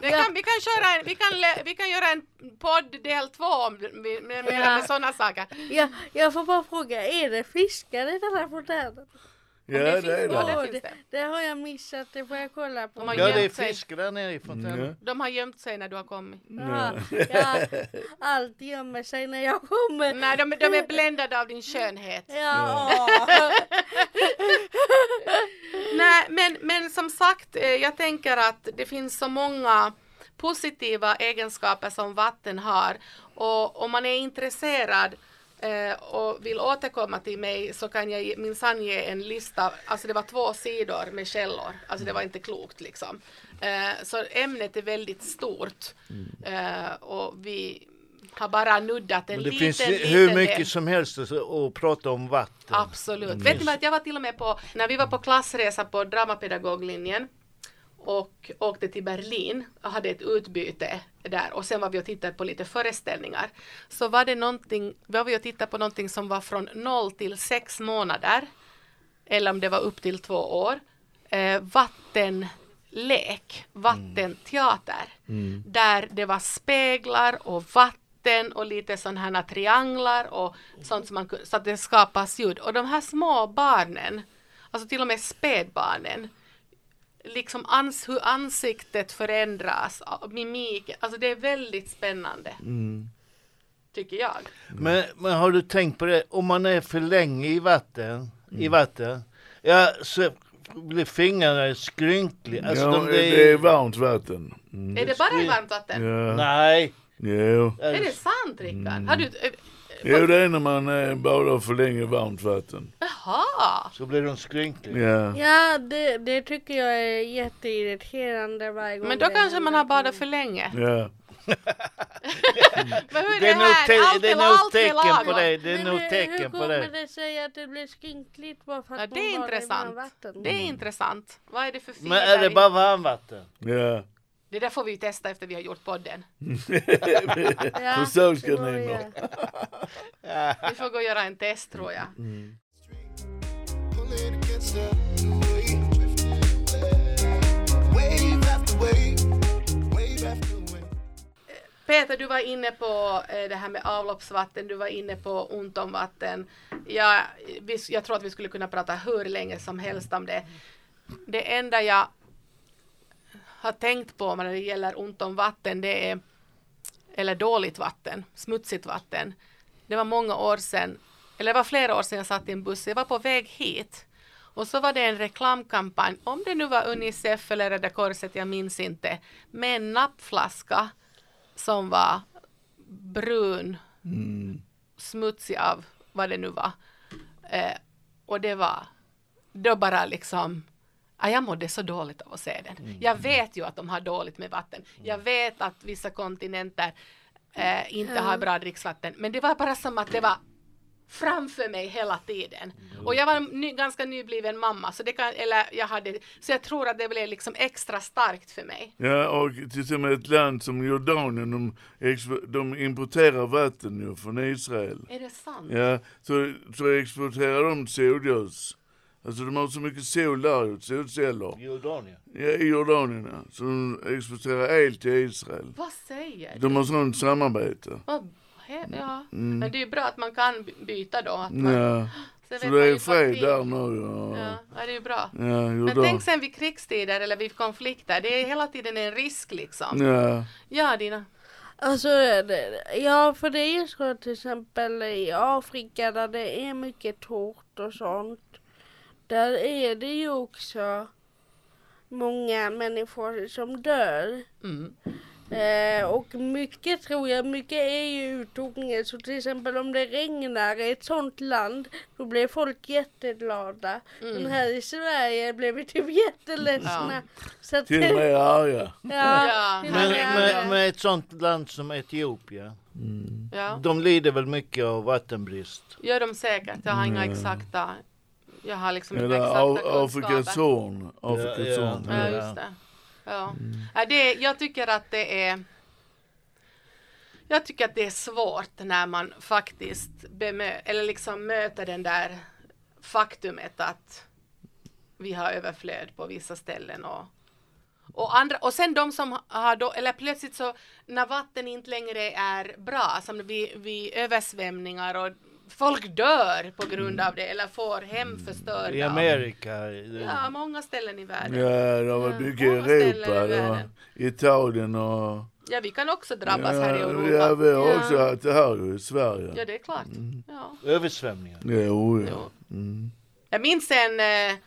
Speaker 1: Det kan, vi, kan köra en, vi, kan, vi kan göra en podd del två om med, med, med,
Speaker 2: Ja.
Speaker 1: sådana saker.
Speaker 2: Ja, jag får bara fråga, är det fiskar i den här fontänen?
Speaker 4: Ja,
Speaker 1: det
Speaker 4: det
Speaker 1: finns-
Speaker 4: är
Speaker 1: ja,
Speaker 4: det.
Speaker 1: finns
Speaker 2: det,
Speaker 1: det.
Speaker 2: det har jag missat, det får jag kolla på.
Speaker 1: De har
Speaker 3: Ja, det är fisk där nere i fontänen.
Speaker 4: Ja.
Speaker 1: De har gömt sig när du har kommit.
Speaker 2: Ja, ja, allt gömmer sig när jag kommer.
Speaker 1: Nej, de, de är bländade av din skönhet.
Speaker 2: Ja, <laughs>
Speaker 1: Nej, men, men som sagt, eh, jag tänker att det finns så många positiva egenskaper som vatten har. Och om man är intresserad och vill återkomma till mig så kan jag minsann ge en lista. Alltså det var två sidor med källor. Alltså det var inte klokt liksom. Eh, så ämnet är väldigt stort. Eh, och vi har bara nuddat en
Speaker 3: Men det
Speaker 1: liten,
Speaker 3: finns
Speaker 1: liten
Speaker 3: hur
Speaker 1: del.
Speaker 3: mycket som helst att, prata om vatten.
Speaker 1: Absolut. Vet ni vad, jag var till och med på, när vi var på klassresa på dramapedagoglinjen och åkte till Berlin och hade ett utbyte där och sen var vi och tittade på lite föreställningar. Så var det någonting, var vi och tittade på någonting som var från 0 till 6 månader eller om det var upp till två år. Eh, vattenlek, vattenteater. Där det var speglar och vatten och lite sådana här trianglar och sånt som man så att det skapas ljud. Och de här små barnen, alltså till och med spädbarnen, liksom ans, hur ansiktet förändras, mimik, alltså det är väldigt spännande. Tycker jag.
Speaker 3: Men, men har du tänkt på det, om man är för länge i vatten,
Speaker 4: Mm.
Speaker 3: i vatten, ja, så blir fingrarna skrynkliga. Alltså,
Speaker 4: ja,
Speaker 3: de,
Speaker 4: det är varmt vatten. Mm.
Speaker 1: Är det bara i varmt vatten?
Speaker 4: Ja.
Speaker 3: Nej.
Speaker 4: Jo.
Speaker 1: Är det sant Rickard? Har du, eh,
Speaker 4: jo, det är när man eh, badar för länge i varmt vatten.
Speaker 1: jaha!
Speaker 3: Så blir de skrynkliga.
Speaker 4: Ja.
Speaker 2: ja det, det tycker jag är jätteirriterande varje gång.
Speaker 1: Men då
Speaker 2: det
Speaker 1: kanske man
Speaker 2: händer.
Speaker 1: har badat för länge.
Speaker 4: Ja. <laughs>
Speaker 1: Men hur är
Speaker 3: Det är nog,
Speaker 1: här?
Speaker 3: te-
Speaker 1: Allt
Speaker 3: det är nog
Speaker 1: allt med
Speaker 3: tecken på det. Det är
Speaker 2: Men
Speaker 3: nog
Speaker 2: hur-
Speaker 3: tecken
Speaker 2: hur
Speaker 3: på
Speaker 2: kommer
Speaker 3: det.
Speaker 2: det sig att det blir skrynkligt bara för att
Speaker 1: Ja, det är
Speaker 2: man badar i
Speaker 1: intressant.
Speaker 2: vatten?
Speaker 1: Det är intressant. Vad är det för fiber?
Speaker 3: Men är det
Speaker 1: i-
Speaker 3: bara varmvatten?
Speaker 4: Ja.
Speaker 1: Det där får vi ju testa efter vi har gjort podden. <laughs>
Speaker 2: Ja, var jag.
Speaker 1: Vi får gå och göra en test tror jag.
Speaker 7: After wave.
Speaker 1: Peter, du var inne på eh, det här med avloppsvatten, du var inne på ont om vatten. Jag, vi, jag tror att vi skulle kunna prata hur länge som helst om det. Det enda jag har tänkt på när det gäller ont om vatten, det är eller dåligt vatten, smutsigt vatten. Det var många år sedan, eller det var flera år sedan jag satt i en buss, jag var på väg hit. Och så var det en reklamkampanj, om det nu var Unicef eller Röda Korset, jag minns inte, med en nappflaska som var brun, smutsig av vad det nu var. Eh, och det var då bara liksom Ja, jag mådde så dåligt av att se den. Jag vet ju att de har dåligt med vatten. Jag vet att vissa kontinenter eh, inte har bra dricksvatten. Men det var bara som att det var framför mig hela tiden. Och jag var ny, ganska nybliven mamma, så det kan, eller jag hade, så jag tror att det blev liksom extra starkt för mig.
Speaker 4: Ja, och till exempel ett land som Jordanien, de, de importerar vatten ju från Israel.
Speaker 1: Är det sant?
Speaker 4: Ja, så, så exporterar de solljus. Alltså de har så mycket sol där, solceller.
Speaker 3: Jordanien.
Speaker 4: Ja, i Jordanien ja. Så de exporterar el till Israel.
Speaker 1: Vad säger du?
Speaker 4: De har sånt samarbete.
Speaker 1: Vad- Ja,
Speaker 4: Mm.
Speaker 1: men det är ju bra att man kan by- byta då. Att man,
Speaker 4: Ja, så
Speaker 1: vet
Speaker 4: det är
Speaker 1: ju
Speaker 4: fred där nu. Ja,
Speaker 1: Ja, ja, det är ju bra.
Speaker 4: ja
Speaker 1: Men tänk sen vid krigstider eller vid konflikter, det är hela tiden en risk liksom.
Speaker 4: Ja,
Speaker 1: Ja, Dina.
Speaker 2: Alltså, ja för det är så till exempel i Afrika där det är mycket torrt och sånt. Där är det ju också många människor som dör.
Speaker 1: Mm.
Speaker 2: Eh, och mycket tror jag, mycket är ju uttogningar. Så till exempel om det regnar i ett sånt land, då blir folk jätteglada. Men här i Sverige blev vi typ jätteledsna. Så att,
Speaker 4: till och med <laughs> arga.
Speaker 2: ja,
Speaker 1: Ja,
Speaker 3: Men
Speaker 2: med
Speaker 3: med, ett sånt land som Etiopien.
Speaker 1: Ja,
Speaker 3: De lider väl mycket av vattenbrist.
Speaker 1: gör de säkert. Jag har inga exakta, jag har liksom
Speaker 4: Eller
Speaker 1: exakta kunskaper.
Speaker 4: Afrikas horn. Afrikas
Speaker 3: Ja, ja.
Speaker 4: horn.
Speaker 1: Ja,
Speaker 3: Ja.
Speaker 1: just det. Ja. Ja, det, jag tycker att det är jag tycker att det är svårt när man faktiskt bemö- eller liksom möter den där faktumet att vi har överflöd på vissa ställen och, och, andra, och sen de som har då, eller plötsligt så när vatten inte längre är bra, som vid, vid översvämningar och folk dör på grund av det eller får hem förstörda.
Speaker 3: I Amerika. det-
Speaker 1: Ja, många ställen i världen.
Speaker 4: Ja, har varit
Speaker 1: Ja,
Speaker 4: Europa.
Speaker 1: Världen.
Speaker 4: Italien och...
Speaker 1: Ja, vi kan också drabbas här i
Speaker 4: Ja,
Speaker 1: Europa.
Speaker 4: ja, vi har
Speaker 1: ja.
Speaker 4: också haft det här i Sverige.
Speaker 1: Ja, det är klart. Ja.
Speaker 3: Översvämningar.
Speaker 4: Jo, ja.
Speaker 1: Jo.
Speaker 4: Mm.
Speaker 1: Jag minns en, eh,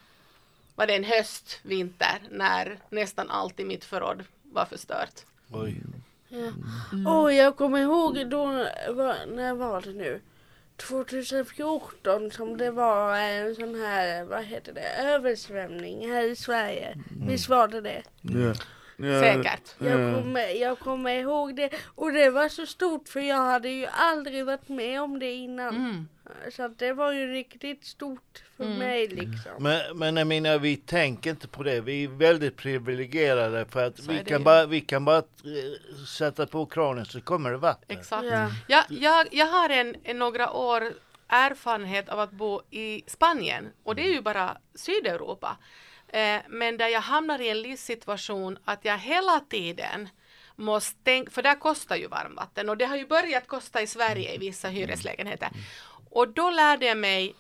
Speaker 1: var det en höst, vinter, när nästan allt i mitt förråd var förstört.
Speaker 3: Oj.
Speaker 2: Åh, jag kommer ihåg då, när var det nu? 2014 som det var en sån här, vad heter det, översvämning här i Sverige. Visst var det det?
Speaker 4: Ja. Ja.
Speaker 1: Säkert.
Speaker 2: Jag
Speaker 4: Ja.
Speaker 2: kommer, jag kommer ihåg det och det var så stort för jag hade ju aldrig varit med om det innan.
Speaker 1: Mm.
Speaker 2: Så att det var ju riktigt stort för mig liksom.
Speaker 3: Men, men jag menar, vi tänker inte på det. Vi är väldigt privilegierade för att
Speaker 1: Så
Speaker 3: vi kan, bara, vi kan bara eh, sätta på kranen så kommer det vatten.
Speaker 1: Exakt.
Speaker 2: Ja.
Speaker 1: Jag, jag, jag har en, en några år erfarenhet av att bo i Spanien och det är ju bara Sydeuropa. Eh, men där jag hamnar i en livssituation att jag hela tiden måste tänka, för där kostar ju varmvatten och det har ju börjat kosta i Sverige i vissa hyreslägenheter. Och då lärde jag mig,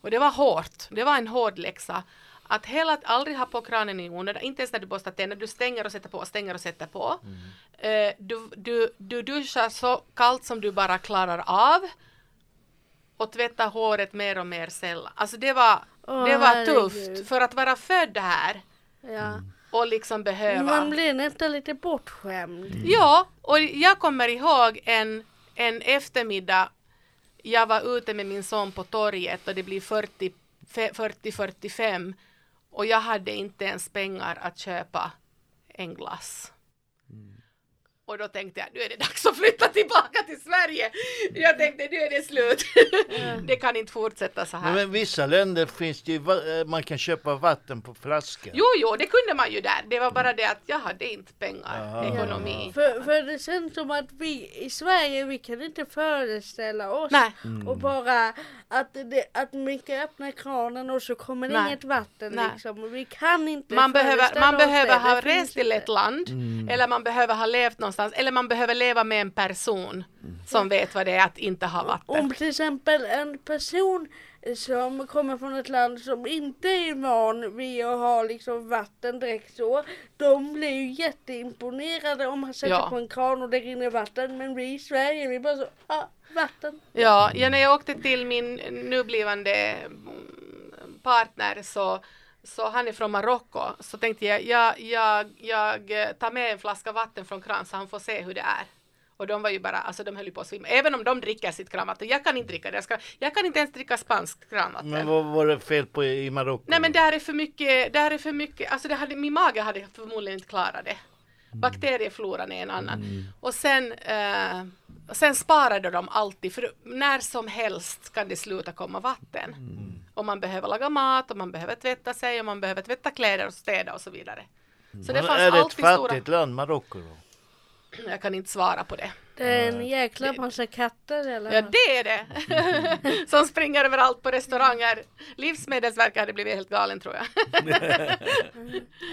Speaker 1: och det var hårt, det var en hård läxa, att hela, aldrig ha på kranen i onödan, inte ens när du borstar tänderna, du stänger och sätter på, stänger och sätter på. Eh, du, du, du duschar så kallt som du bara klarar av och tvättar håret mer och mer sällan. Alltså det var,
Speaker 2: Åh,
Speaker 1: det var
Speaker 2: herregud.
Speaker 1: tufft för att vara född här
Speaker 2: Ja.
Speaker 1: och liksom behöva.
Speaker 2: Man blir nästan lite bortskämd.
Speaker 1: Ja, och jag kommer ihåg en, en eftermiddag jag var ute med min son på torget och det blir 40 fe- 40-45 och jag hade inte ens pengar att köpa en glass. Och då tänkte jag, nu är det dags att flytta tillbaka till Sverige. Jag tänkte, nu är det slut. det kan inte fortsätta så här.
Speaker 3: Men, vissa länder finns det ju, eh, man kan köpa vatten på flaska.
Speaker 1: Jo, jo, det kunde man ju där. Det var bara det att jag hade inte pengar,
Speaker 3: Jaha.
Speaker 1: ekonomi.
Speaker 2: För, för det känns som att vi i Sverige, vi kan inte föreställa oss
Speaker 1: Nej.
Speaker 2: och bara att, det, att man kan öppna kranen och så kommer
Speaker 1: Nej.
Speaker 2: inget vatten
Speaker 1: Nej.
Speaker 2: liksom. Vi kan inte
Speaker 1: Man behöver, man behöver ha rest till ett land
Speaker 4: Mm.
Speaker 1: eller man behöver ha levt någonstans eller man behöver leva med en person som vet vad det är att inte ha vatten.
Speaker 2: Om till exempel en person som kommer från ett land som inte är van vid att ha liksom vatten direkt så. De blir ju jätteimponerade om man sätter
Speaker 1: Ja.
Speaker 2: på en kran och det rinner vatten. Men vi i Sverige, vi bara så, ah, vatten.
Speaker 1: Ja, ja, när jag åkte till min nu blivande mm, partner så, så han är från Marocko så tänkte jag, jag, jag, jag tar med en flaska vatten från kran så han får se hur det är. Och de var ju bara, alltså de höll ju på att svimma. Även om de dricker sitt kranvatten. Jag kan inte dricka det. Jag, ska, jag kan inte ens dricka spanskt kranvatten.
Speaker 3: Men vad var det fel på i Marocko?
Speaker 1: Nej men där är för mycket, där är för mycket, alltså det hade, min mage hade förmodligen inte klarat det. Bakteriefloran är en annan. Och sen, eh, sen sparade de alltid, för när som helst kan det sluta komma vatten. Och man behöver laga mat, och man behöver tvätta sig, och man behöver tvätta kläder och städa och så vidare. Så det
Speaker 3: Men
Speaker 1: fanns
Speaker 3: är det ett
Speaker 1: alltid stora...
Speaker 3: fattigt land, Marocko då?
Speaker 1: Jag kan inte svara på det.
Speaker 2: Det är en jäkla massa katter eller?
Speaker 1: Ja, det är det! <laughs> Som springer överallt på restauranger. Livsmedelsverket hade blivit helt galen tror jag. <laughs>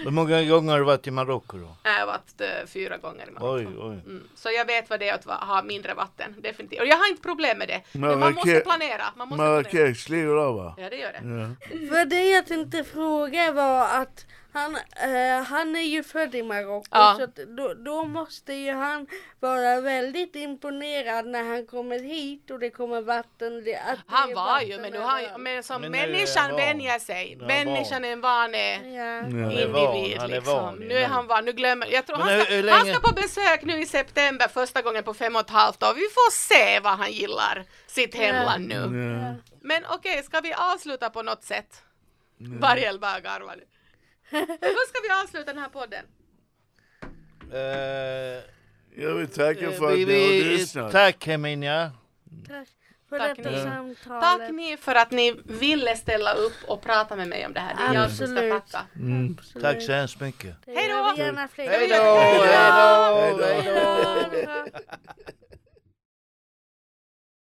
Speaker 3: Hur många gånger har du varit i Marocko då?
Speaker 1: Jag har varit eh, fyra gånger i Marocko.
Speaker 3: Oj, oj.
Speaker 1: Mm. Så jag vet vad det är att ha mindre vatten, definitivt. Och jag har inte problem med det. Men man måste planera. Man måste planera.
Speaker 4: Marrakesh ligger där va?
Speaker 1: Ja, det gör det.
Speaker 4: Ja.
Speaker 2: För det jag tänkte fråga var att han, eh, han är ju född i Marocko
Speaker 1: Ja.
Speaker 2: så att då, då måste ju han vara väldigt imponerad när han kommer hit och det kommer vatten. Det,
Speaker 1: Han var ju, men nu har men som
Speaker 3: Men
Speaker 1: människan
Speaker 3: han van.
Speaker 1: vänjer sig.
Speaker 3: Är han
Speaker 1: Människan är en vanlig
Speaker 2: Ja.
Speaker 4: Ja.
Speaker 3: är van,
Speaker 1: individ
Speaker 3: han är
Speaker 1: liksom.
Speaker 3: van,
Speaker 1: Nu är han van, nu glömmer jag. tror han
Speaker 3: hur-
Speaker 1: ska,
Speaker 3: hur
Speaker 1: han
Speaker 3: länge-
Speaker 1: ska på besök nu i september första gången på fem och ett halvt år. Vi får se vad han gillar sitt hemland nu.
Speaker 4: Ja.
Speaker 1: Men okej, ska vi avsluta på något sätt? Bara garvar nu. Hur ska vi avsluta den här podden?
Speaker 3: Eh,
Speaker 4: Jag vill tacka för att
Speaker 3: vi,
Speaker 4: ni har lyssnat.
Speaker 3: tack Herminia.
Speaker 2: Tack för
Speaker 1: Tack
Speaker 2: detta
Speaker 1: ni.
Speaker 2: samtalet.
Speaker 1: Tack ni för att ni ville ställa upp och prata med mig om det här. Det är jag som ska
Speaker 2: Absolut.
Speaker 1: tacka.
Speaker 2: Absolut.
Speaker 3: Tack så hemskt mycket.
Speaker 1: Då!
Speaker 2: gärna fler! Hej då!
Speaker 3: Hej då!
Speaker 2: Hej då! <laughs>